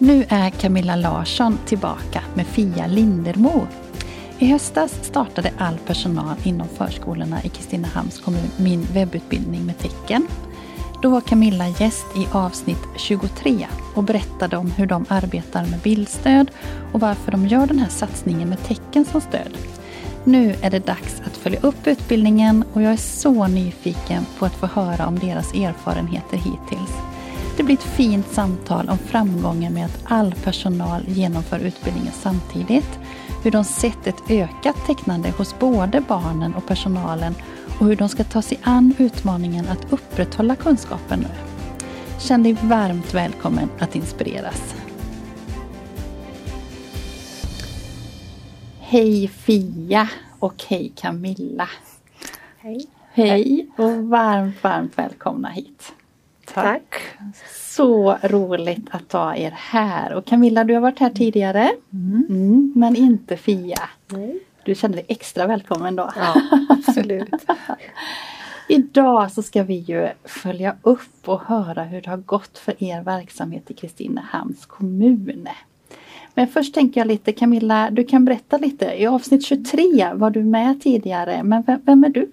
Nu är Camilla Larsson tillbaka med Fia Lindermo. I höstas startade all personal inom förskolorna i Kristinehamns kommun min webbutbildning med tecken. Då var Camilla gäst i avsnitt 23 och berättade om hur de arbetar med bildstöd och varför de gör den här satsningen med tecken som stöd. Nu är det dags att följa upp utbildningen och jag är så nyfiken på att få höra om deras erfarenheter hittills. Det blir ett fint samtal om framgången med att all personal genomför utbildningen samtidigt, hur de sett ett ökat tecknande hos både barnen och personalen och hur de ska ta sig an utmaningen att upprätthålla kunskapen nu. Känn dig varmt välkommen att inspireras. Hej Fia och hej Camilla. Hej. Hej och varmt, varmt välkomna hit. Tack. Så roligt att ha er här. Och Camilla, du har varit här tidigare. Mm, men inte Fia. Nej. Du känner dig extra välkommen då. Ja, absolut. Idag så ska vi ju följa upp och höra hur det har gått för er verksamhet i Kristinehamns kommun. Men först tänker jag lite Camilla, du kan berätta lite. I avsnitt 23 var du med tidigare, men vem, vem är du?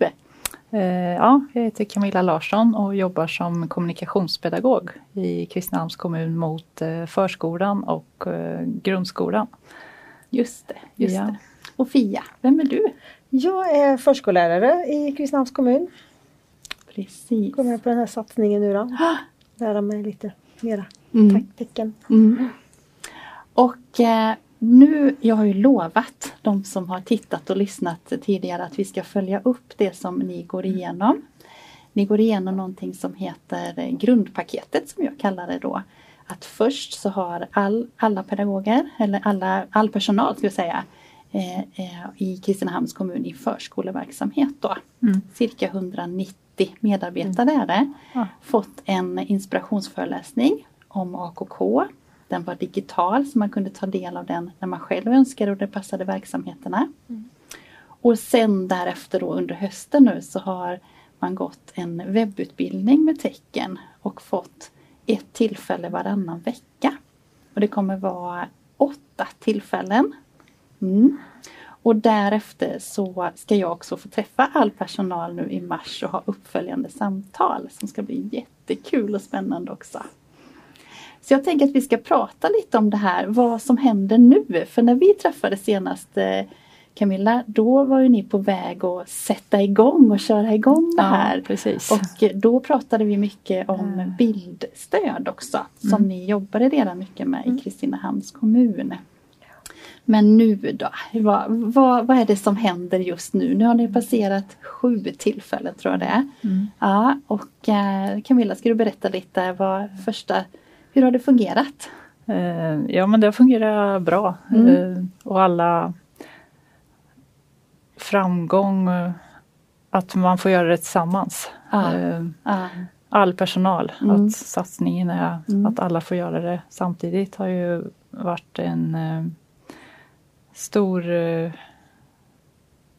Eh, Ja, jag heter Camilla Larsson och jobbar som kommunikationspedagog i Kristinehamns kommun mot eh, förskolan och eh, grundskolan. Just det, just Ja. det. Och Fia, vem är du? Jag är förskollärare i Kristinehamns kommun. Precis. Går med på den här satsningen nu då. Lära mig lite mera Mm. tecken. Mm. Och eh, nu, jag har ju lovat de som har tittat och lyssnat tidigare att vi ska följa upp det som ni går igenom. Ni går igenom någonting som heter grundpaketet som jag kallar det då. Att först så har all, alla pedagoger, eller alla, all personal ska jag säga, eh, eh, i Kristinehamns kommun i förskoleverksamhet då. Mm. Cirka 190 medarbetare är det. Ja. Fått en inspirationsföreläsning om AKK. Den var digital så man kunde ta del av den när man själv önskade och det passade verksamheterna. Och sen därefter då under hösten nu så har man gått en webbutbildning med tecken och fått ett tillfälle varannan vecka. Och det kommer vara åtta tillfällen. Mm. Och därefter så ska jag också få träffa all personal nu i mars och ha uppföljande samtal som ska bli jättekul och spännande också. Så jag tänker att vi ska prata lite om det här, vad som händer nu. För när vi träffades senast eh, Camilla, då var ju ni på väg att sätta igång och köra igång det här. precis. Och då pratade vi mycket om Mm. bildstöd också som Mm. ni jobbade redan mycket med i Kristinehamns kommun. Men nu då, vad, vad, vad är det som händer just nu? Nu har ni passerat sju tillfällen tror jag det är. Mm. Ja, och eh, Camilla, ska du berätta lite vad första, hur har det fungerat? Eh, Ja men det fungerar bra. Mm. Eh, Och alla framgång, eh, att man får göra det tillsammans. Ja, All personal, Mm. att satsningen är Mm. att alla får göra det samtidigt har ju varit en stor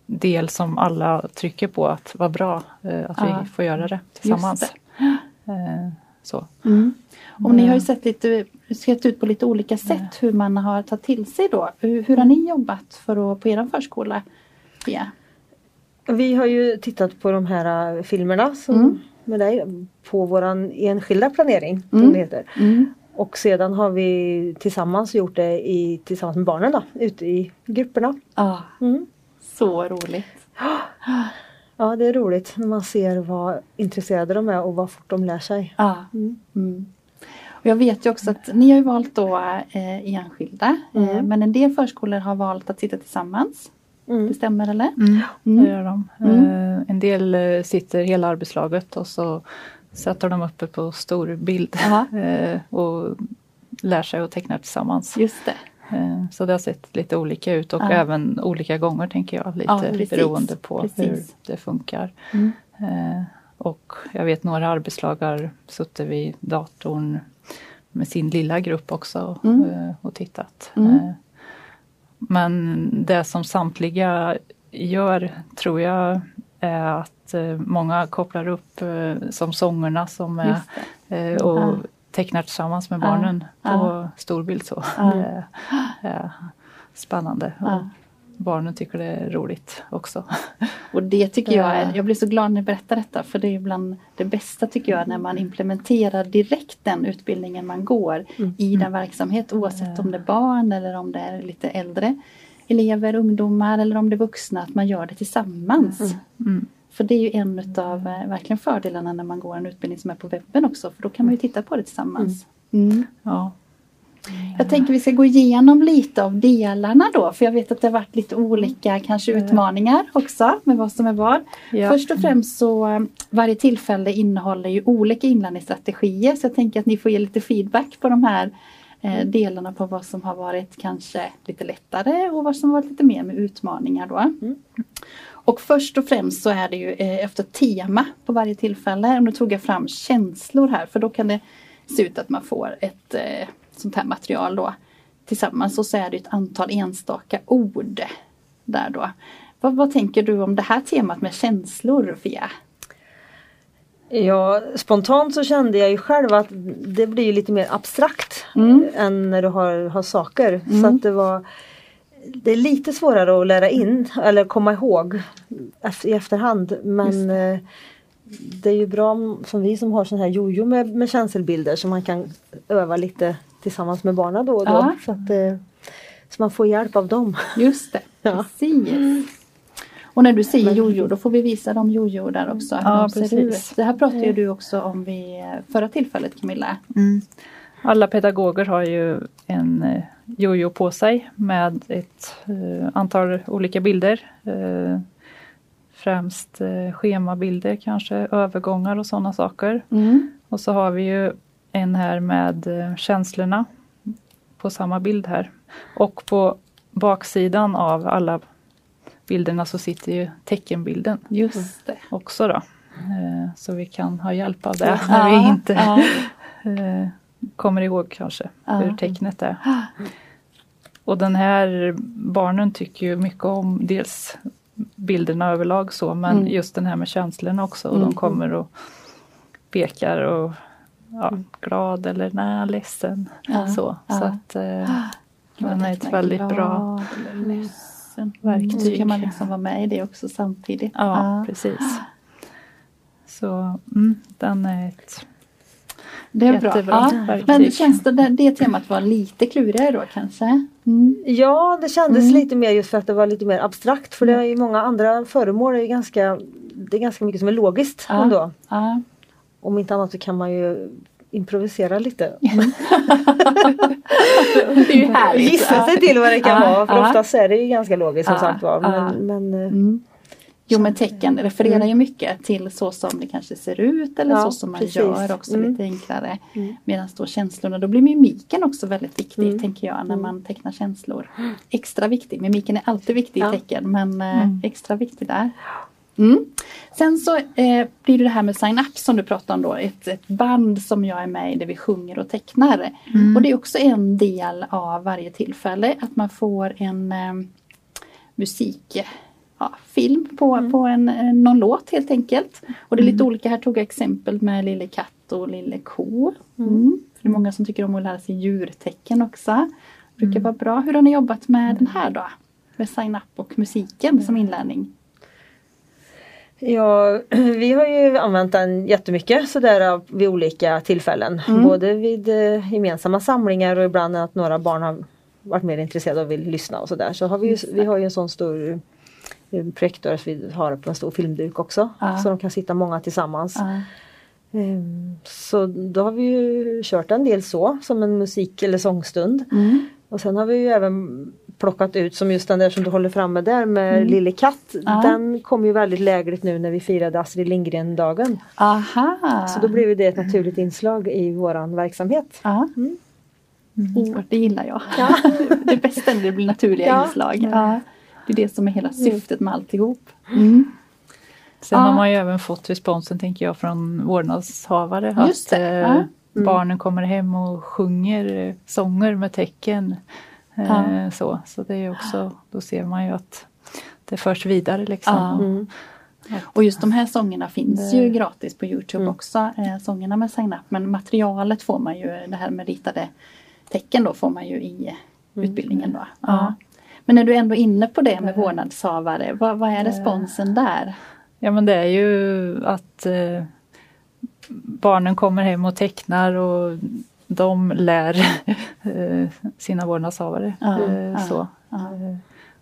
del som alla trycker på att vara bra, att Ja. vi får göra det tillsammans. det. Så. Mm. Och ni har ju Mm. sett, lite, sett ut på lite olika sätt hur man har tagit till sig då. Hur, hur har ni jobbat för att, på er förskola? Ja. Vi har ju tittat på de här äh, filmerna som Mm. med dig på våran enskilda planering. Mm. Som det heter. Mm. Och sedan har vi tillsammans gjort det i, tillsammans med barnen då, ute i grupperna. Ja, Mm. så roligt. Ja det är roligt när man ser vad intresserade de är och vad fort de lär sig. Ja. Mm. Mm. Och jag vet ju också att ni har valt då eh, enskilda eh, Mm. men en del förskolor har valt att sitta tillsammans. Mm. Det stämmer eller? Mm, Mm. det gör de. Mm. Eh, en del eh, sitter hela arbetslaget och så sätter de uppe på stor bild eh, och lär sig att teckna tillsammans. Just det. Eh, Så det har sett lite olika ut och Ja. även olika gånger tänker jag, lite Ja, precis. beroende på hur Precis. det funkar. Mm. Eh, Och jag vet några arbetslag har suttit vid datorn med sin lilla grupp också Mm. eh, och tittat. Mm. Men det som samtliga gör tror jag är att många kopplar upp som sångerna som är och. Tecknar tillsammans med barnen på storbild så. Är spännande. Och barnen tycker det är roligt också. Och det tycker jag är, Ja. jag blir så glad när du berättar detta för det är bland det bästa tycker jag när man implementerar direkt den utbildningen man går Mm. i den verksamhet oavsett om det är barn eller om det är lite äldre elever, ungdomar eller om det är vuxna att man gör det tillsammans. Mm. För det är ju en utav eh, verkligen fördelarna när man går en utbildning som är på webben också för då kan man ju titta på det tillsammans. Mm. Ja. Jag tänker vi ska gå igenom lite av delarna då för jag vet att det har varit lite olika kanske utmaningar också med vad som är vad. Ja. Först och främst så varje tillfälle innehåller ju olika inlärningsstrategier så jag tänker att ni får ge lite feedback på de här eh, delarna på vad som har varit kanske lite lättare och vad som har varit lite mer med utmaningar då. Och först och främst så är det ju eh, efter tema på varje tillfälle. Och nu tog jag fram känslor här för då kan det se ut att man får ett eh, sånt här material då tillsammans och så är det ett antal enstaka ord där då. Vad, vad tänker du om det här temat med känslor Fia? Ja, spontant så kände jag ju själv att det blir lefter mer abstrakt Mm. än när du har, har saker. Så att det var Det är lite svårare att lära in eller komma ihåg i efterhand men eh, det är ju bra om- som vi som har sån här jojo med, med känselbilder så man kan öva lite tillsammans med barnen då och då. Ja. Så, att, eh, så man får hjälp av dem. Just det, Ja. precis. Och när du säger jojo då får vi visa dem jojo där också. Ja, de precis. Det här pratade ju du också om vid förra tillfället Camilla. Alla pedagoger har ju en eh, jojo på sig med ett eh, antal olika bilder. Eh, främst eh, schemabilder kanske, övergångar och sådana saker. Och så har vi ju en här med känslorna på samma bild här. Och på baksidan av alla bilderna så sitter ju teckenbilden Just det. också då. Så vi kan ha hjälp av det när vi inte ja. Kommer ihåg kanske Ja. hur tecknet är. Och den här barnen tycker ju mycket om dels bilderna överlag så men Mm. just den här med känslorna också och Mm. de kommer och pekar och ja, glad eller nej, ledsen. Ja. Så, så att eh, den är ett väldigt glad bra ledsen. verktyg. Så kan man liksom vara med i det också samtidigt. Ja, precis. Så mm, den är ett Det är bra. jättebra Ja. verktyg. Men känns det, det, det temat var lite klurigare då kanske? Mm. Ja, det kändes Mm. lite mer just för att det var lite mer abstrakt för det är ju många andra föremål är ju ganska Det är ganska mycket som är logiskt Ja. ändå. Ja. Om inte annat så kan man ju improvisera lite. Det är. Gissa sig till vad det kan Ja, vara för ja. oftast är det ju ganska logiskt som Ja, sagt var. Men, ja. men eh, Mm. Jo men tecken refererar ju mycket till så som det kanske ser ut eller Ja, så som man precis. gör också Mm. lite enklare. Mm. Medan då känslorna, då blir mimiken också väldigt viktig Mm. tänker jag när Mm. man tecknar känslor. Extra viktig, mimiken är alltid viktig Ja. i tecken men eh, Mm. extra viktig där. Mm. Sen så eh, blir det det här med sign-up som du pratade om då, ett, ett band som jag är med i där vi sjunger och tecknar. Mm. Och det är också en del av varje tillfälle att man får en eh, musik ja, film på, på en, eh, någon låt helt enkelt. Och det är lite olika, här tog jag exempel med Lille katt och Lille ko. Mm. För det är många som tycker om att lära sig djurtecken också. brukar vara bra. Hur har ni jobbat med den här då? Med sign-up och musiken som inlärning? Ja, vi har ju använt den jättemycket sådär vid olika tillfällen. Mm. Både vid eh, gemensamma samlingar och ibland att några barn har varit mer intresserade och vill lyssna och sådär. Så har vi, ju, vi har ju en sån stor projektor så vi har på en stor filmduk också. Ja. Så de kan sitta många tillsammans. Ja. Ehm, Så då har vi ju kört en del så som en musik eller sångstund. Mm. Och sen har vi ju även plockat ut som just den där som du håller framme där med Lille katt. Mm. Ja. Den kom ju väldigt lägligt nu när vi firade Astrid Lindgren-dagen. Så då blev det ett naturligt inslag i våran verksamhet. Ja. Mm. Mm. Det gillar jag. det bästa är när det blir naturliga Ja. inslag. Det är det som är hela syftet med alltihop. Mm. Sen Ja. har man ju även fått responsen tänker jag från vårdnadshavare Just att eh, ja. barnen kommer hem och sjunger eh, sånger med tecken. Eh, Ja. så. så det är också, då ser man ju att det förs vidare liksom. Ja. Mm. Och just de här sångerna finns ju gratis på Youtube Mm. också. Sångerna med Sign Up. Men materialet får man ju, det här med ritade tecken då får man ju i utbildningen då. Ja. Men när du ändå är inne på det med vårdnadshavare, vad, vad är responsen där? Ja men det är ju att eh, barnen kommer hem och tecknar och de lär eh, sina vårdnadshavare. Ja, eh, så. ja. Eh,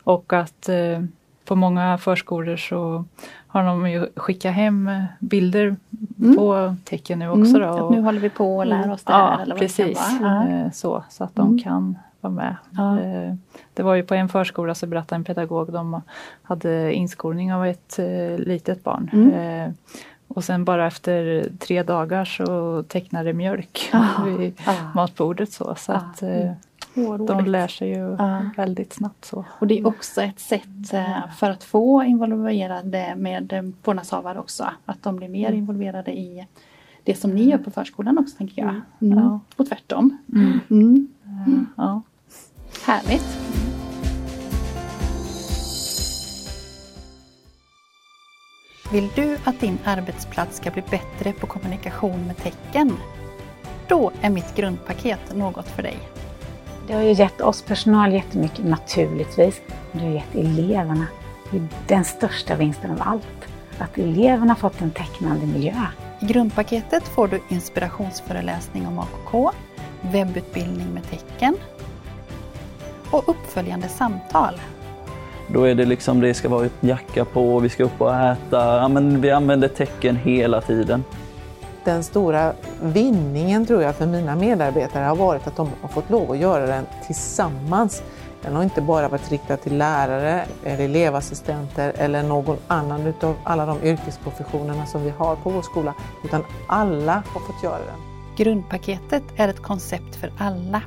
och att eh, på många förskolor så har de ju skickat hem eh, bilder Mm. på tecken nu också. Då, att och- nu håller vi på och lär oss det här. eller vad precis. Det kan vara. Eh, Så, så att de Mm. kan vara med. Ja. Eh, Det var ju på en förskola så berättade en pedagog, de hade inskolning av ett eh, litet barn. Mm. Eh, Och sen bara efter tre dagar så tecknade mjölk Ah, vid ah. matbordet. Så, så Ah, att roligt. de lär sig ju Ja. väldigt snabbt. så. Och det är också ett sätt för att få involverade med vårdnadshavare också. Att de blir mer involverade i det som ni gör på förskolan också tänker jag. Mm. Ja. Och tvärtom. Mm. Mm. Ja. Härligt. Vill du att din arbetsplats ska bli bättre på kommunikation med tecken? Då är mitt grundpaket något för dig. Det har ju gett oss personal jättemycket naturligtvis. Det har gett eleverna den största vinsten av allt. Att eleverna fått en tecknande miljö. I grundpaketet får du inspirationsföreläsning om AKK, webbutbildning med tecken och uppföljande samtal. Då är det liksom, det ska vara jacka på, vi ska upp och äta. Ja, men vi använder tecken hela tiden. Den stora vinningen tror jag för mina medarbetare har varit att de har fått lov att göra den tillsammans. Den har inte bara varit riktad till lärare, eller elevassistenter eller någon annan utav alla de yrkesprofessionerna som vi har på vår skola, utan alla har fått göra den. Grundpaketet är ett koncept för alla.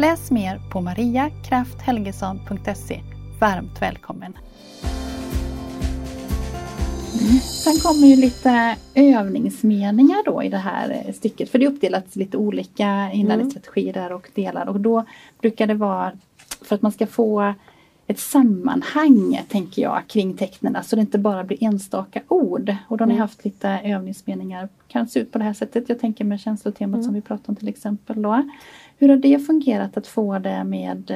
Läs mer på mariakrafthelgesson.se. Varmt välkommen! Sen kommer ju lite övningsmeningar då i det här eh, stycket. För det är uppdelat lite olika inlärningsstrategier där och delar. Och då brukar det vara för att man ska få ett sammanhang, tänker jag, kring tecknen. Så det inte bara blir enstaka ord. Och då har ni haft lite övningsmeningar. Kan se ut på det här sättet. Jag tänker med känslotemat som vi pratade om till exempel. Då. Hur har det fungerat att få det med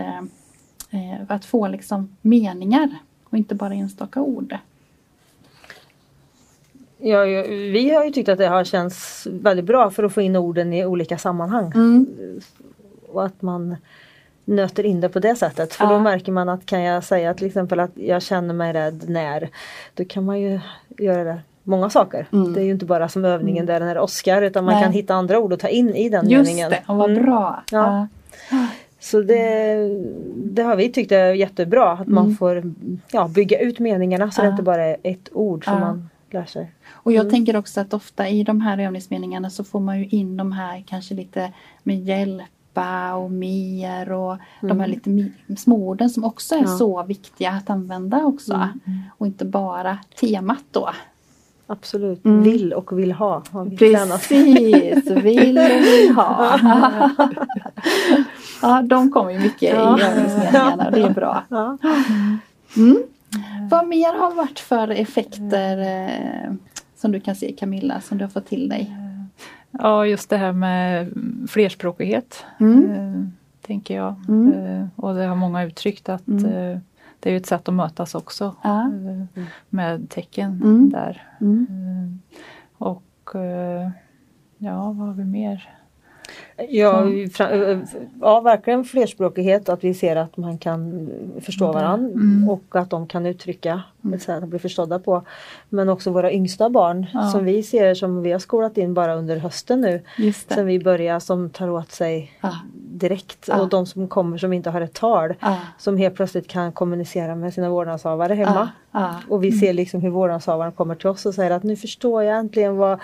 eh, att få liksom meningar och inte bara enstaka ord? Ja, vi har ju tyckt att det har känts väldigt bra för att få in orden i olika sammanhang. Och att man nöter in det på det sättet. För Ja. då märker man att kan jag säga till exempel att jag känner mig rädd när. Då kan man ju göra det många saker. Mm. Det är ju inte bara som övningen där den är Oscar utan man Nej. kan hitta andra ord att ta in i den Just meningen. det, och vad Mm. bra! Ja. Så det, det har vi tyckt är jättebra att man får ja, bygga ut meningarna så Mm. Ja. det inte bara är ett ord som Ja. man lär sig. Och jag Mm. tänker också att ofta i de här övningsmeningarna så får man ju in de här kanske lite med hjälpa och mer och de här lite småorden som också är Mm. Ja. så viktiga att använda också. Mm. Och inte bara temat då. Absolut, Mm. vill och vill ha. Har vi. Precis, vill och vill ha. ja, de kommer ju mycket Ja. i övningsmeningarna och det är bra. Ja. Mm. Vad mer har varit för effekter eh, som du kan se Camilla, som du har fått till dig? Ja, just det här med flerspråkighet. Mm. Eh, tänker jag. Mm. Eh, och det har många uttryckt att Mm. eh, det är ju ett sätt att mötas också Ja. eh, med tecken Mm. där. Mm. Eh, Och eh, ja, vad har vi mer? Ja, fra- ja, verkligen flerspråkighet, att vi ser att man kan förstå varandra Mm. och att de kan uttrycka ett sätt att bli förstådda på. Men också våra yngsta barn Ja. som vi ser som vi har skolat in bara under hösten nu. Sen vi börjar som tar åt sig Ja. direkt och de som kommer som inte har ett tal som helt plötsligt kan kommunicera med sina vårdnadshavare hemma. Och vi ser liksom hur vårdnadshavaren kommer till oss och säger att nu förstår jag äntligen vad,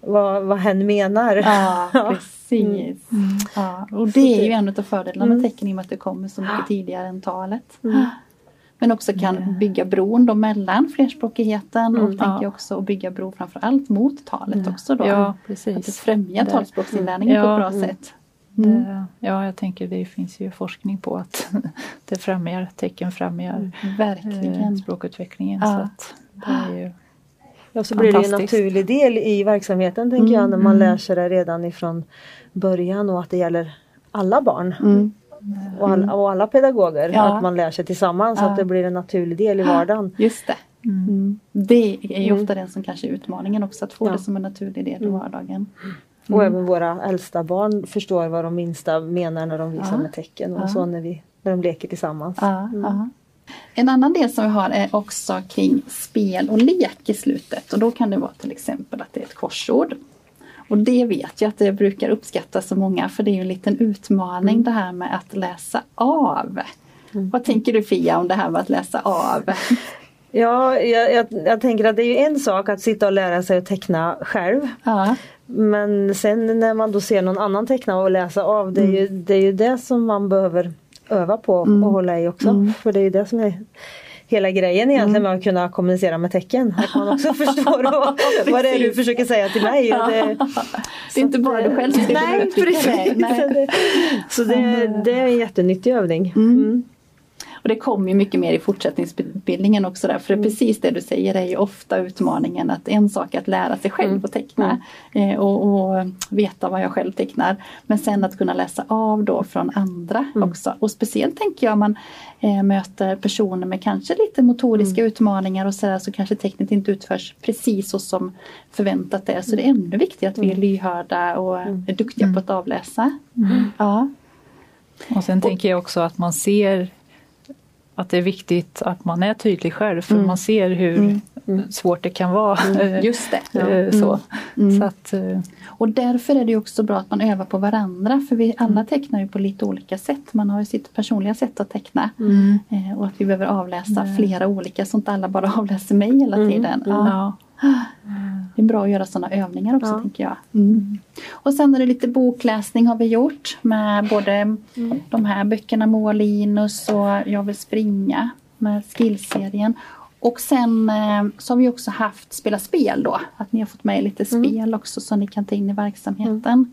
vad, vad hen menar. Ja, precis. Ja, och det är ju en av fördelarna med Mm. tecken i och med att det kommer så mycket tidigare än talet. Mm. Men också kan bygga bron då mellan flerspråkigheten och Mm. tänker Ja. också att bygga bro framförallt mot talet också då. Ja, Att det precis. främjar Det- talspråksinlärningen på Ja. ett bra Mm. sätt. Mm. Det, ja, jag tänker det finns ju forskning på att det främjar, tecken främjar eh, Verkligen. språkutvecklingen. Ja. Så att det är ju, Ja, så blir det en naturlig del i verksamheten tänker jag när man Mm. lär sig det redan ifrån början och att det gäller alla barn Mm. och, alla, och alla pedagoger. Ja. Att man lär sig tillsammans Ja. att det blir en naturlig del i vardagen. Just det. mm. Mm. Det är ju Mm. ofta den som kanske är utmaningen också att få Ja. det som en naturlig del i Mm. vardagen. Och även våra äldsta barn förstår vad de minsta menar när de visar med tecken och så när, vi, när de leker tillsammans. Mm. En annan del som vi har är också kring spel och lek i slutet och då kan det vara till exempel att det är ett korsord. Och det vet jag att det brukar uppskattas så många för det är ju en liten utmaning Mm. det här med att läsa av. Vad tänker du Fia om det här med att läsa av? Ja, jag, jag, jag tänker att det är ju en sak att sitta och lära sig att teckna själv. Ja, Men sen när man då ser någon annan teckna och läsa av, det är, ju, det, är ju det som man behöver öva på och hålla i också. Mm. För det är ju det som är hela grejen egentligen med att kunna kommunicera med tecken. Att man också förstår vad, vad det är du försöker säga till mig. Och det, det är inte bara du själv som Nej, precis. det. Nej. Så det, det är en jättenyttig övning. Mm. Och det kommer ju mycket mer i fortsättningsutbildningen också där. För Mm. precis det du säger är ju ofta utmaningen att en sak är att lära sig själv Mm. att teckna eh, och, och veta vad jag själv tecknar. Men sen att kunna läsa av då från andra Mm. också. Och speciellt tänker jag om man eh, möter personer med kanske lite motoriska Mm. utmaningar och sådär så kanske tecknet inte utförs precis så som förväntat är. Så det är ännu viktigare att vi Mm. är lyhörda och är duktiga på att avläsa. Ja. Och sen tänker jag också att man ser att det är viktigt att man är tydlig själv för Mm. man ser hur svårt det kan vara. eh, Just det. eh, Så. Mm. Så att, eh, Och därför är det också bra att man övar på varandra för vi alla tecknar ju på lite olika sätt. Man har ju sitt personliga sätt att teckna. Eh, och att vi behöver avläsa flera olika så inte alla bara avläser mig hela tiden. Ja. Är bra att göra sådana övningar också Ja. tänker jag. Mm. Och sen är det lite bokläsning har vi gjort med både de här böckerna Moa Linus och Jag vill springa med skillserien. Och sen eh, så har vi också haft Spela spel då. Att ni har fått med lite spel också som ni kan ta in i verksamheten.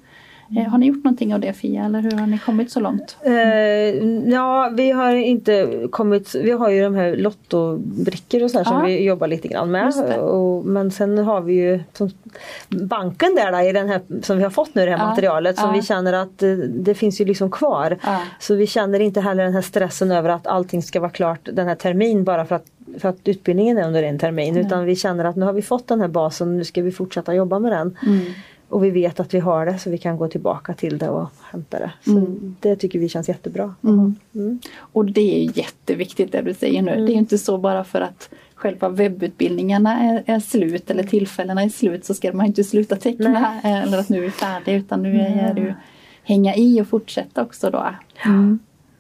Eh, har ni gjort någonting av det Fia eller hur har ni kommit så långt? Eh, ja, vi har inte kommit, vi har ju de här lottobrickor och så här som vi jobbar lite grann med. Och, men sen har vi ju som, banken där, där i den här som vi har fått nu det här materialet som vi känner att eh, det finns ju liksom kvar. Så vi känner inte heller den här stressen över att allting ska vara klart den här termin bara för att, för att utbildningen är under en termin. Utan vi känner att nu har vi fått den här basen, nu ska vi fortsätta jobba med den. Mm. Och vi vet att vi har det så vi kan gå tillbaka till det och hämta det. Så Det tycker vi känns jättebra. Mm. Mm. Och det är jätteviktigt det du säger nu. Det är ju inte så bara för att själva webbutbildningarna är, är slut eller tillfällena är slut så ska man inte sluta teckna eh, eller att nu är vi färdiga utan nu är det ju hänga i och fortsätta också då.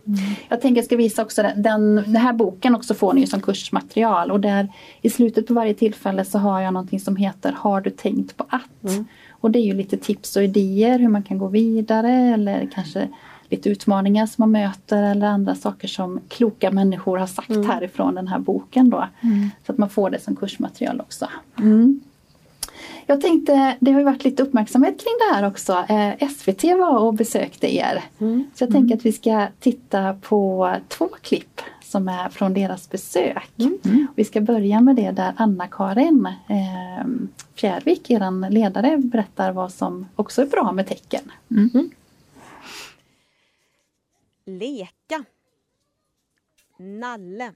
Mm. Jag tänker jag ska visa också den, den, den här boken också får ni som kursmaterial och där i slutet på varje tillfälle så har jag någonting som heter Har du tänkt på att? Och det är ju lite tips och idéer hur man kan gå vidare eller kanske lite utmaningar som man möter eller andra saker som kloka människor har sagt härifrån den här boken då. Så att man får det som kursmaterial också. Mm. Jag tänkte, det har ju varit lite uppmärksamhet kring det här också. Eh, SVT var och besökte er. Så jag tänker att vi ska titta på två klipp som är från deras besök. Vi ska börja med det där Anna-Karin eh, Fjärvik, er ledare, berättar vad som också är bra med tecken. Leka. Nalle.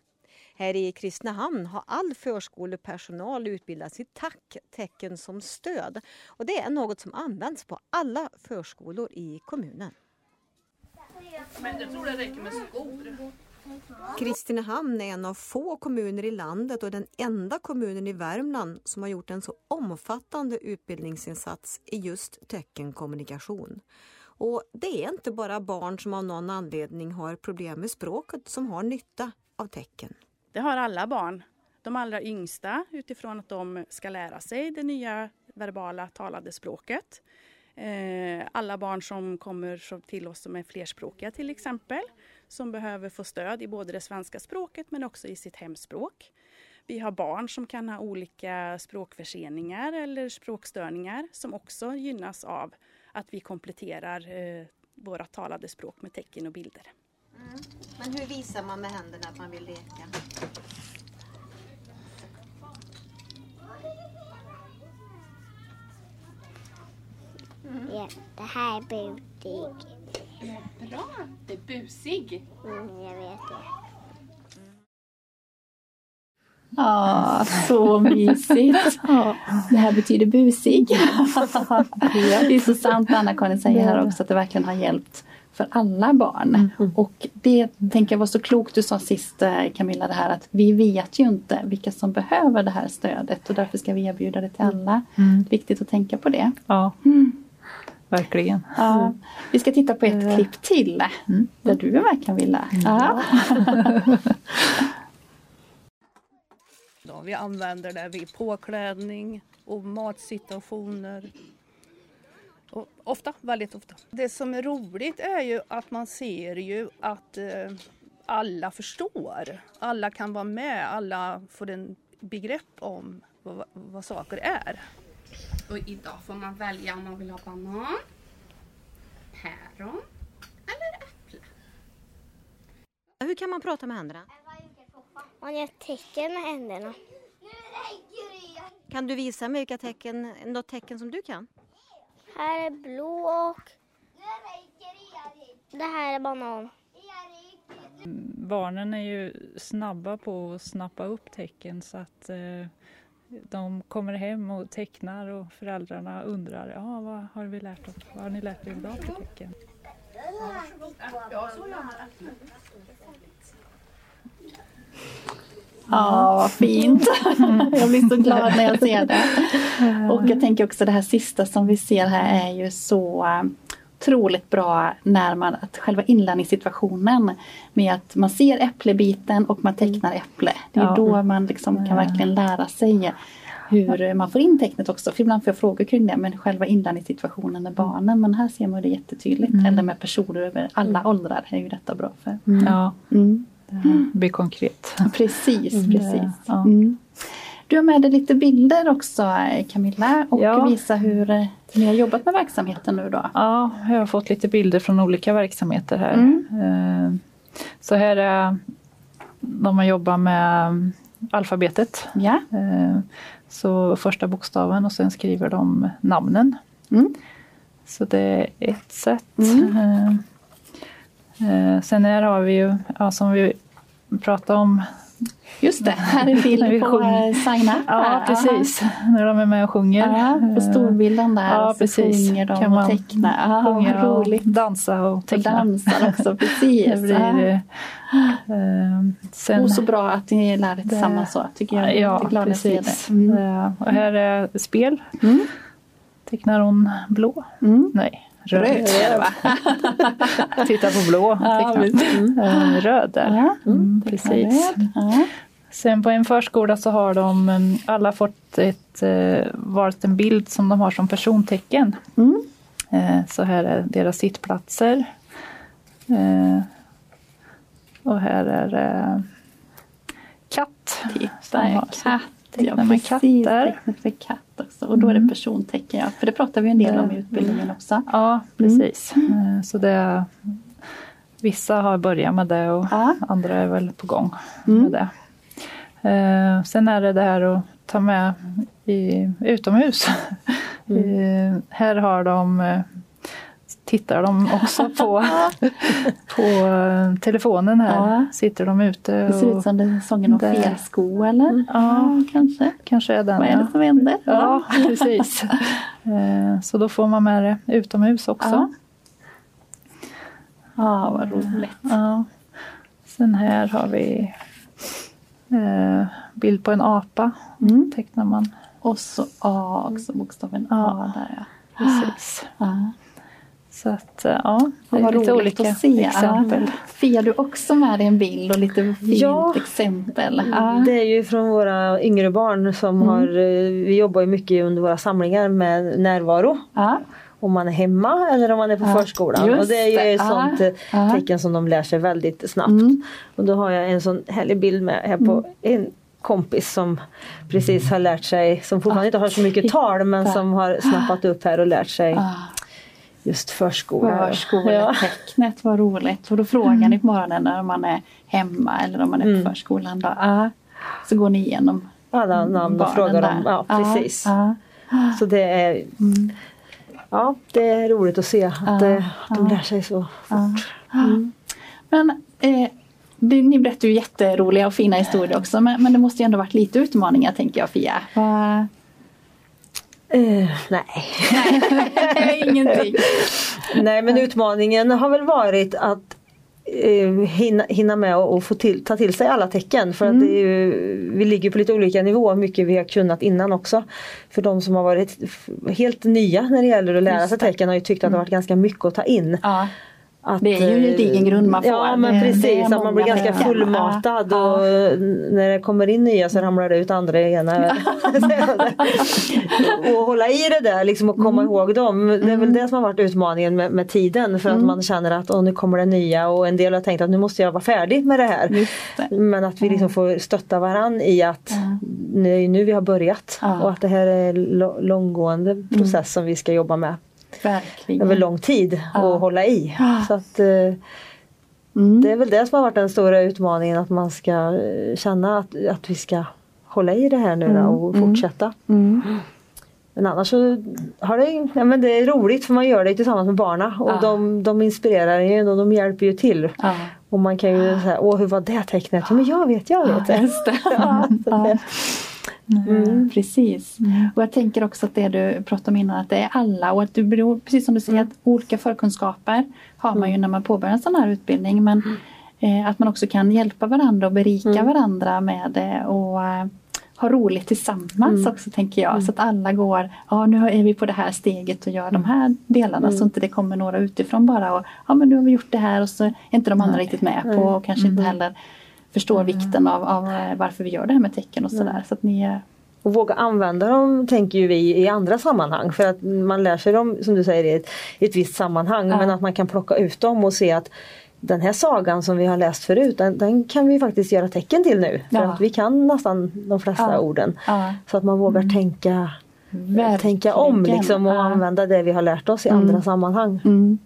Här i Kristinehamn har all förskolepersonal utbildats i tacktecken som stöd. Och det är något som används på alla förskolor i kommunen. Men jag tror det räcker med skor. Kristinehamn är en av få kommuner i landet och den enda kommunen i Värmland som har gjort en så omfattande utbildningsinsats i just teckenkommunikation. Och det är inte bara barn som av någon anledning har problem med språket som har nytta av tecken. Det har alla barn. De allra yngsta utifrån att de ska lära sig det nya verbala talade språket. Eh, alla barn som kommer till oss som är flerspråkiga till exempel, som behöver få stöd i både det svenska språket men också i sitt hemspråk. Vi har barn som kan ha olika språkförseningar eller språkstörningar som också gynnas av att vi kompletterar eh, våra talade språk med tecken och bilder. Mm. Men hur visar man med händerna att man vill leka? Mm. Ja, det här är busig. Bra, det är busig. Mm, jag vet det. Ja, så mysigt. Det här betyder busig. Det är så sant Anna-Karin säger här också att det verkligen har hjälpt för alla barn. Mm. Och det tänker jag var så klokt du sa sist eh, Camilla det här att vi vet ju inte vilka som behöver det här stödet och därför ska vi erbjuda det till alla. Mm. Viktigt att tänka på det. Ja. Mm. Verkligen. Ja. Vi ska titta på ett mm. klipp till mm. där du är med Camilla. Ja. Vi använder det vid påklädning och matsituationer. Och ofta, väldigt ofta. Det som är roligt är ju att man ser ju att eh, alla förstår. Alla kan vara med, alla får en begrepp om vad, vad saker är. Och idag får man välja om man vill ha banan, päron eller äpple. Hur kan man prata med händerna? Man gör tecken med händerna. Kan du visa mig vilka tecken, något tecken som du kan? Här är blå och det här är banan. Barnen är ju snabba på att snappa upp tecken så att eh, de kommer hem och tecknar och föräldrarna undrar ja, vad har vi lärt oss? Vad har ni lärt er idag för tecken? Ja, vad fint. jag blir så glad när jag ser det. Och jag tänker också det här sista som vi ser här är ju så otroligt bra när man, att själva inlärningssituationen med att man ser äpplebiten och man tecknar äpple. Det är ja. då man liksom kan verkligen lära sig hur man får in tecknet också. För ibland får jag frågor kring det men själva inlärningssituationen med barnen. Men här ser man det jättetydligt. Mm. Eller med personer över alla åldrar är ju detta bra för. Mm. Ja. Mm. Det blir konkret. Precis, mm. precis. Ja. Du har med dig lite bilder också Camilla och ja. visa hur eh, ni har jobbat med verksamheten nu då. Ja, jag har fått lite bilder från olika verksamheter här. Mm. Eh, så här är de har jobbat med alfabetet. Ja. Eh, så första bokstaven och sen skriver de namnen. Mm. Så det är ett sätt. Mm. Sen här har vi ju, ja, som vi pratade om Just det, här är bild på eh, Sign Up. Ja, precis. När de är med och sjunger. Ja, på storbilden där ja, så precis. sjunger de kan och tecknar. Sjunga roligt. Och dansa och teckna. Och dansar också, precis. det blir, uh, sen, och så bra att ni lär er tillsammans så, tycker jag. Ja, jag precis. Mm. Och här är spel. Mm. Tecknar hon blå? Mm. Nej. Röd. Röd Titta på blå. Ja, mm. Röd där. Ja, mm, precis. Sen på en förskola så har de mm, alla fått ett, eh, valt en bild som de har som persontecken. Mm. Eh, så här är deras sittplatser. Eh, och här är katt. Titta, katt. Ja, precis. Katter. Katt också. Och då är det mm. persontecken, ja. För det pratar vi en del om i utbildningen också. Ja, precis. Mm. Så det, vissa har börjat med det och ja. andra är väl på gång mm. med det. Eh, sen är det det här att ta med i, utomhus. Mm. här har de tittar de också på, på eh, telefonen här. Ja. Sitter de ute. Det ser och- ut som det sången om fel sko eller? Ja, kanske. Kanske är den Vad är det ja. som händer? Ja, precis. Eh, Så då får man med det utomhus också. Ja. Ja, vad roligt. Ja. Sen här har vi eh, bild på en apa. Mm. Tecknar man. Och så A också, bokstaven Ja. A där ja. Precis. ja. Så att eh, ja, det Ja, är lite roligt olika att se. exempel. Fia, du också med dig en bild och lite fint Ja. exempel. Ja. Det är ju från våra yngre barn som Mm. har, eh, vi jobbar ju mycket under våra samlingar med närvaro. Ja. Om man är hemma eller om man är på Ja, förskolan. just Och det är ju ett sånt eh, ja. tecken som de lär sig väldigt snabbt. Mm. Och då har jag en sån härlig bild med här på en kompis som precis har lärt sig, som fortfarande inte har så mycket tal men som har snappat upp här och lärt sig Ah, just förskola. Förskoletecknet, vad roligt. Och då frågar ni på morgonen när man är hemma eller om man är på Mm. förskolan. Då. Ja. Så går ni igenom Alla namn och frågar dem. Ja, precis. Ja. Så det är, Mm. ja, det är roligt att se att, Ja, eh, att de ja. lär sig så Ja. fort. Mm. Men eh, det, ni berättar ju jätteroliga och fina historier också. Men, men det måste ju ändå varit lite utmaningar tänker jag Fia. Va? Eh, nej. Ingenting. nej men utmaningen har väl varit att eh, hinna, hinna med och, och få till, ta till sig alla tecken. För att det är ju, vi ligger på lite olika nivåer, mycket vi har kunnat innan också. För de som har varit helt nya när det gäller att lära sig. Mm. tecken har ju tyckt att det har varit ganska mycket att ta in. Ja. Att, Det är ju en eh, gedigen grund man får. Ja men precis, att man blir ganska tecken. fullmatad Ja, och när det kommer in nya så ramlar det ut andra igen. och hålla i det där liksom och komma Mm. ihåg dem. Det är väl det som har varit utmaningen med, med tiden för att Mm. man känner att Åh, nu kommer det nya och en del har tänkt att nu måste jag vara färdig med det här. Det. Men att vi liksom får stötta varann i att det är nu vi har börjat Ja. och att det här är en långgående process som vi ska jobba med Verkligen. över lång tid Ja. och hålla i. Ja. Så att, eh, Mm. det är väl det som har varit den stora utmaningen att man ska eh, känna att, att vi ska hålla i det här nu Mm, och mm. fortsätta. Mm. Men annars så har det, ja, men det är roligt för man gör det tillsammans med barna och Ja. de, de inspirerar ju och de hjälper ju till. Ja. Och man kan ju säga, åh hur var det tecknet? Ja, men jag vet, jag vet. Ja, det. Ja. Mm. Precis. Och jag tänker också att det du pratade om innan att det är alla och att du beror, precis som du säger att olika förkunskaper har man ju när man påbörjar en sån här utbildning men eh, att man också kan hjälpa varandra och berika varandra med det och eh, ha roligt tillsammans också tänker jag. Så att alla går, ja nu är vi på det här steget och gör de här delarna så inte det kommer några utifrån bara och ja men nu har vi gjort det här och så är inte de andra riktigt med på och kanske inte heller förstår vikten av, av eh, varför vi gör det här med tecken och sådär. Så att ni är Och våga använda dem tänker ju vi i andra sammanhang för att man lär sig dem som du säger i ett, i ett visst sammanhang Ja. men att man kan plocka ut dem och se att den här sagan som vi har läst förut den, den kan vi faktiskt göra tecken till nu. För Ja. att vi kan nästan de flesta Ja. orden. Så att man vågar tänka, tänka om liksom, och använda det vi har lärt oss i andra sammanhang. Mm.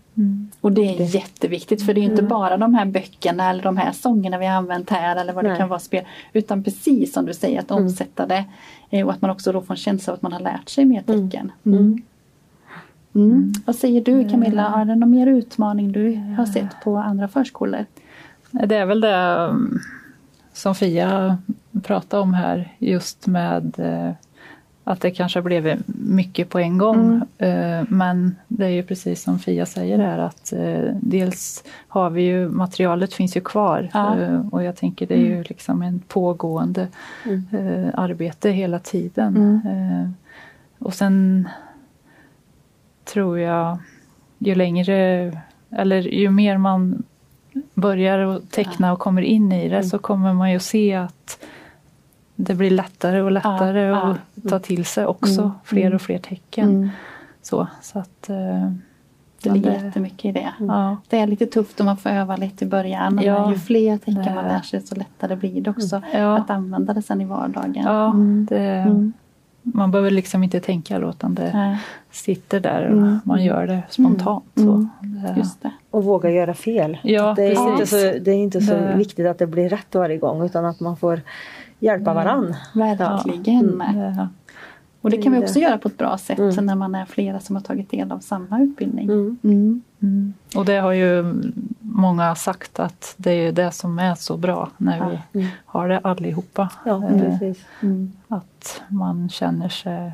Och det är jätteviktigt för det är inte bara de här böckerna eller de här sångerna vi har använt här eller vad det Nej. kan vara spel. Utan precis som du säger att omsätta det eh, och att man också då får en känsla av att man har lärt sig mer tecken. Mm. Mm. Vad säger du Camilla, har det någon mer utmaning du har sett på andra förskolor? Det är väl det som Fia pratade om här just med eh, att det kanske blev mycket på en gång. Eh, Men det är ju precis som Fia säger här att eh, dels har vi ju materialet finns ju kvar. Ja. eh, och jag tänker det är ju liksom en pågående eh, arbete hela tiden. Eh, Och sen tror jag ju längre eller ju mer man börjar att teckna och kommer in i det så kommer man ju se att det blir lättare och lättare Ja, ja. att ta till sig också fler och fler tecken. Mm. Så, så att, eh, Det men ligger jättemycket i det. Ja, Det är lite tufft om man får öva lite i början. Ja, men ju fler tecken det- man lär sig så lättare blir det också Ja. att använda det sen i vardagen. ja Mm. det, Mm. man behöver liksom inte tänka utan det Nej, sitter där och Mm. man gör det spontant. Så. Mm. Det, just det. Och våga göra fel. Ja, det, är precis. inte så, det är inte så Det- viktigt att det blir rätt varje gång utan att man får hjälpa varann. Verkligen. det, Och det kan vi också göra på ett bra sätt Mm. när man är flera som har tagit del av samma utbildning. Mm. Mm. Mm. Och det har ju många sagt att det är det som är så bra när vi Mm. har det allihopa. Ja, Eh, precis. Mm. Att man känner sig,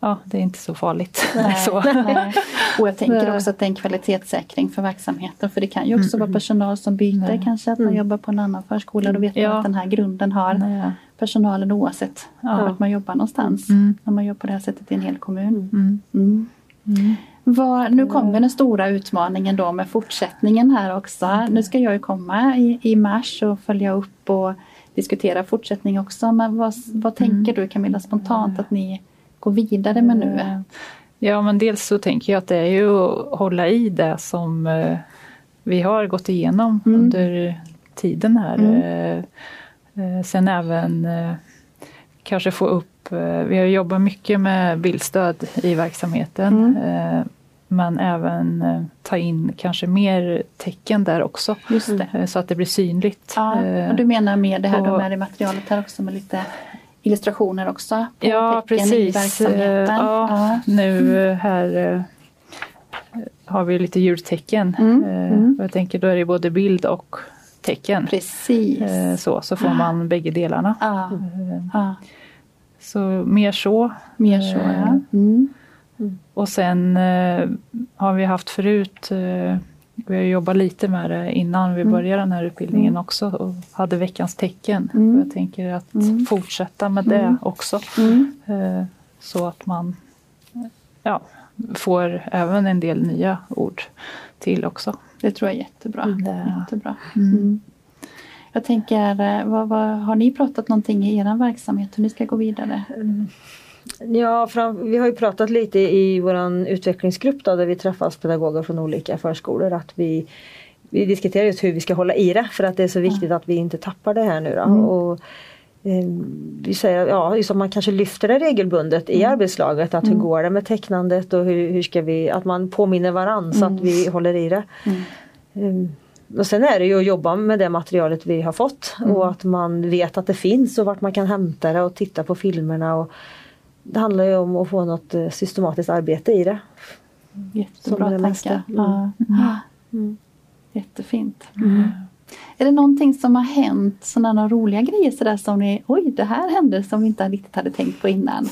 ja det är inte så farligt. Nej, så. nej. Och jag tänker Nej. också att det är en kvalitetssäkring för verksamheten. För det kan ju också vara personal som byter, Nej. kanske att man Mm. jobbar på en annan förskola. Då vet man Ja. att den här grunden har Nej. personalen oavsett Ja. vart man jobbar någonstans. Mm. När man jobbar på det här sättet i en hel kommun. Mm. Mm. Mm. Vad, nu kommer den stora utmaningen då med fortsättningen här också. Nu ska jag ju komma i, i mars och följa upp och diskutera fortsättning också. Men vad, vad tänker du Camilla spontant att ni går vidare med nu? Eh, Ja men dels så tänker jag att det är ju att hålla i det som eh, vi har gått igenom Mm. under tiden här. Mm. Eh, Sen även kanske få upp, vi har jobbat mycket med bildstöd i verksamheten. Mm. Men även ta in kanske mer tecken där också. Så att det blir synligt. Ja, och du menar med det här och- med det materialet här också med lite illustrationer också? På Ja precis. verksamheten. Eh, Ja, Nu eh, här eh, har vi lite djurtecken. Mm, Eh, mm. Jag tänker då är det både bild och tecken. Precis. Så, så får man bägge delarna. Ja, Eh, ja, Så mer så. mer så ja. Mm. Och sen har vi haft förut, vi har jobbat lite med det innan vi Mm. började den här utbildningen Mm. också och hade veckans tecken. Mm. Jag tänker att Mm. fortsätta med det också. Eh, Så att man ja, får även en del nya ord till också. Det tror jag är jättebra. Det- jättebra. Jag tänker, eh, vad, vad, har ni pratat någonting i er verksamhet hur ni ska gå vidare? Ja, fram, vi har ju pratat lite i våran utvecklingsgrupp då, där vi träffas pedagoger från olika förskolor att vi vi diskuterar just hur vi ska hålla i det för att det är så viktigt att vi inte tappar det här nu. Mm. Och, eh, vi säger ja, just att man kanske lyfter det regelbundet i arbetslaget. Att hur Mm. går det med tecknandet och hur, hur ska vi, att man påminner varann så Mm. att vi håller i det. Mm. Mm. Och sen är det ju att jobba med det materialet vi har fått Mm. och att man vet att det finns och vart man kan hämta det och titta på filmerna. Och det handlar ju om att få något eh, systematiskt arbete i det. Jättebra Som det tankar. Mm. Ja. Mm. Jättefint. Är det någonting som har hänt, sådana roliga grejer sådär som ni, oj det här hände som vi inte riktigt hade tänkt på innan?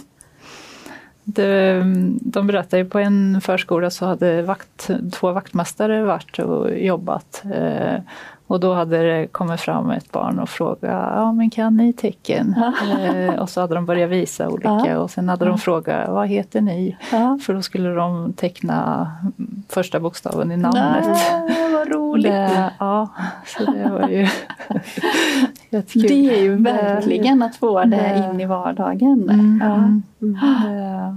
Det, de berättade på en förskola så hade vakt, två vaktmästare varit och jobbat. Eh, och då hade det kommit fram ett barn och frågat, ja men kan ni tecken? Eh, och så hade de börjat visa olika och sen hade de frågat, vad heter ni? För då skulle de teckna första bokstaven i namnet. Ah, vad roligt! Det, ja, så det var ju jättekul. Det är ju verkligen att få det det- in i vardagen. Mm, Ja. mm. Eh,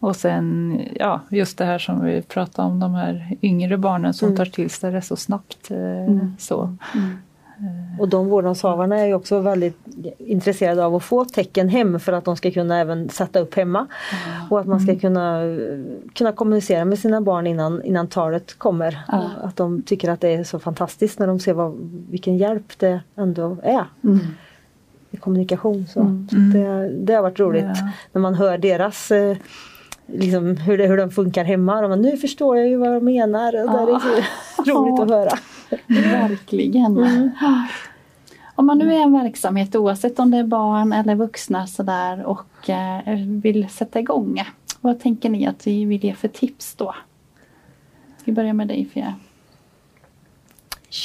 Och sen ja, just det här som vi pratade om, de här yngre barnen som Mm. tar till sig det så snabbt. eh, Mm. Så. Mm. Och de vårdnadshavarna är ju också väldigt intresserade av att få tecken hem för att de ska kunna även sätta upp hemma. Och att man ska kunna, kunna kommunicera med sina barn innan, innan talet kommer. Ja. Att de tycker att det är så fantastiskt när de ser vad, vilken hjälp det ändå är Mm. i kommunikation. Så, Mm. så det, det har varit roligt Ja. när man hör deras eh, Liksom hur, det, hur de funkar hemma. De bara, nu förstår jag ju vad de menar. Och det är så roligt att höra. Verkligen. Om man nu är en verksamhet oavsett om det är barn eller vuxna sådär och eh, vill sätta igång. Vad tänker ni att vi vill ge för tips då? Vi börjar med dig Fia.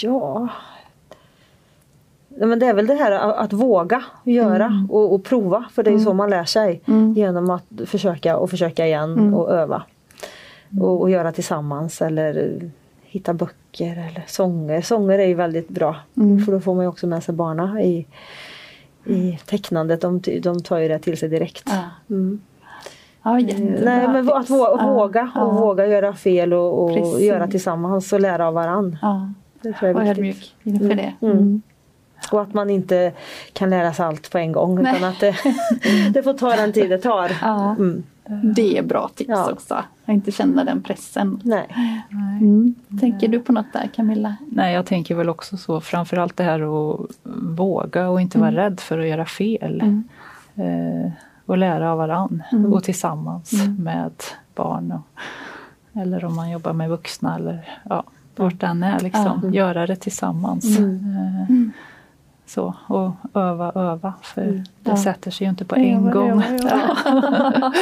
Ja. Men det är väl det här att, våga göra Mm. och, och prova för det är ju så man lär sig. Mm. Genom att försöka och försöka igen Mm. och öva. Och, och göra tillsammans eller hitta böcker eller sånger. Sånger är ju väldigt bra Mm. för då får man ju också med sig barna i, i tecknandet. De, de tar ju det till sig direkt. Mm. Ja, Nej men att våga, och våga göra fel och, och göra tillsammans och lära av varann. Ja, Det tror jag och är viktigt. ödmjuk inför det. Mm. Mm. Och att man inte kan lära sig allt på en gång Nej. utan att det, det får ta den tid det tar. Ja. Mm. Det är bra tips Ja. också. Att inte känna den pressen. Nej. Mm. Tänker du på något där Camilla? Nej, jag tänker väl också så, framförallt det här att våga och inte vara Mm. rädd för att göra fel. Mm. Eh, och lära av varann Mm. och tillsammans Mm. med barn. Och, eller om man jobbar med vuxna eller ja, vart den är. Liksom. Göra det tillsammans. Mm. Eh, Mm. Så, och öva, öva. För Mm. det Ja. sätter sig ju inte på en gång. ja, ja.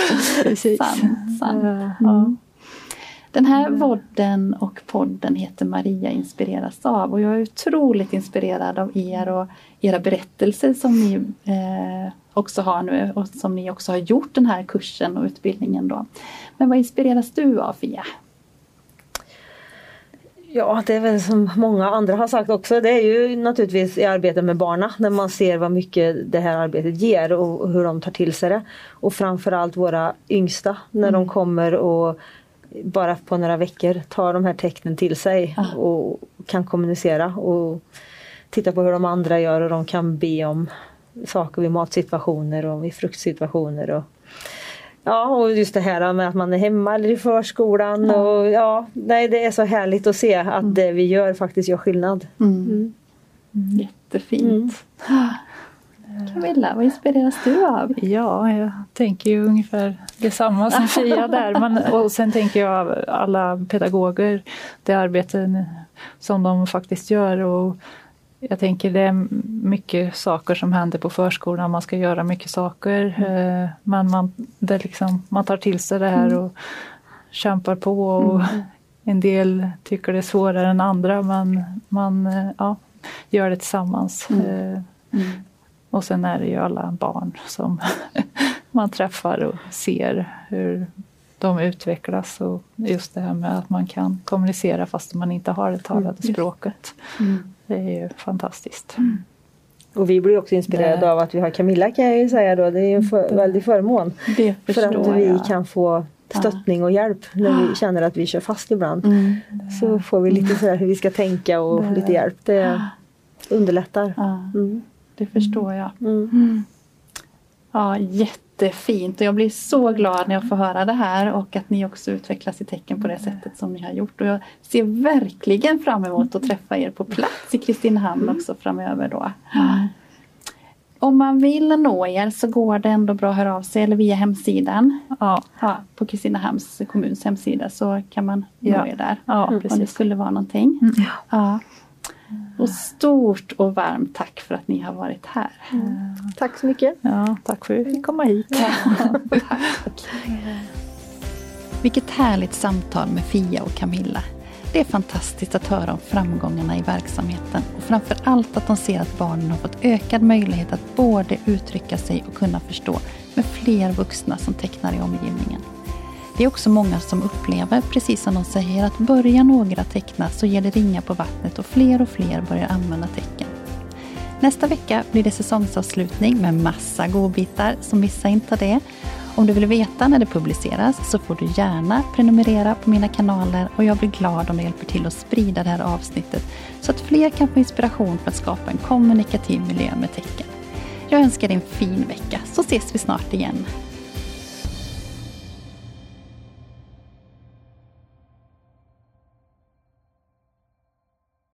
Precis. Sant, sant. Mm. Den här vodden och podden heter Maria inspireras av och jag är otroligt inspirerad av er och era berättelser som ni eh, också har nu och som ni också har gjort den här kursen och utbildningen då. Men vad inspireras du av Fia? Ja, det är väl som många andra har sagt också. Det är ju naturligtvis i arbetet med barna när man ser vad mycket det här arbetet ger och hur de tar till sig det. Och framförallt våra yngsta när de kommer och bara på några veckor tar de här tecknen till sig och kan kommunicera och titta på hur de andra gör och de kan be om saker vid matsituationer och vid fruktsituationer. Och, Ja, och just det här med att man är hemma eller i förskolan. Och, ja, nej, det är så härligt att se att det vi gör faktiskt gör skillnad. Mm. Jättefint. Camilla, vad inspireras du av? Ja, jag tänker ju ungefär detsamma som Fia där. Men, och sen tänker jag alla pedagoger, det arbete som de faktiskt gör. Och jag tänker det är mycket saker som händer på förskolan. Man ska göra mycket saker. eh, Men man, det liksom, man tar till sig det här och kämpar på. Och En del tycker det är svårare än andra men man eh, ja, gör det tillsammans. Eh, och sen är det ju alla barn som man träffar och ser hur de utvecklas och just det här med att man kan kommunicera fast man inte har det talade Mm. Det är ju fantastiskt. Och vi blir också inspirerade Det- av att vi har Camilla kan jag ju säga då. Det är en för, väldig förmån. Det För att vi jag. kan få stöttning och hjälp när vi känner att vi kör fast ibland. Mm. Så får vi lite sådär hur vi ska tänka och Det- lite hjälp. Det underlättar. Ja, Mm. det förstår jag. Mm. Mm. Ja, jättefint och jag blir så glad när jag får höra det här och att ni också utvecklas i tecken på det sättet som ni har gjort. Och jag ser verkligen fram emot att träffa er på plats i Kristinehamn också framöver då. Om man vill nå er så går det ändå bra att höra av sig eller via hemsidan. Ja. på Kristinehamns kommuns hemsida så kan man nå Ja. er där. Ja, om precis. det skulle vara någonting. Ja. Och stort och varmt tack för att ni har varit här. Tack så mycket. Ja, tack för att vi fick komma hit. Vilket härligt samtal med Fia och Camilla. Det är fantastiskt att höra om framgångarna i verksamheten och framför allt att de ser att barnen har fått ökad möjlighet att både uttrycka sig och kunna förstå med fler vuxna som tecknar i omgivningen. Det är också många som upplever, precis som de säger, att börjar några teckna så ger det ringa på vattnet och fler och fler börjar använda tecken. Nästa vecka blir det säsongsavslutning med massa godbitar, så missa inte det. Om du vill veta när det publiceras så får du gärna prenumerera på mina kanaler och jag blir glad om du hjälper till att sprida det här avsnittet så att fler kan få inspiration för att skapa en kommunikativ miljö med tecken. Jag önskar dig en fin vecka så ses vi snart igen.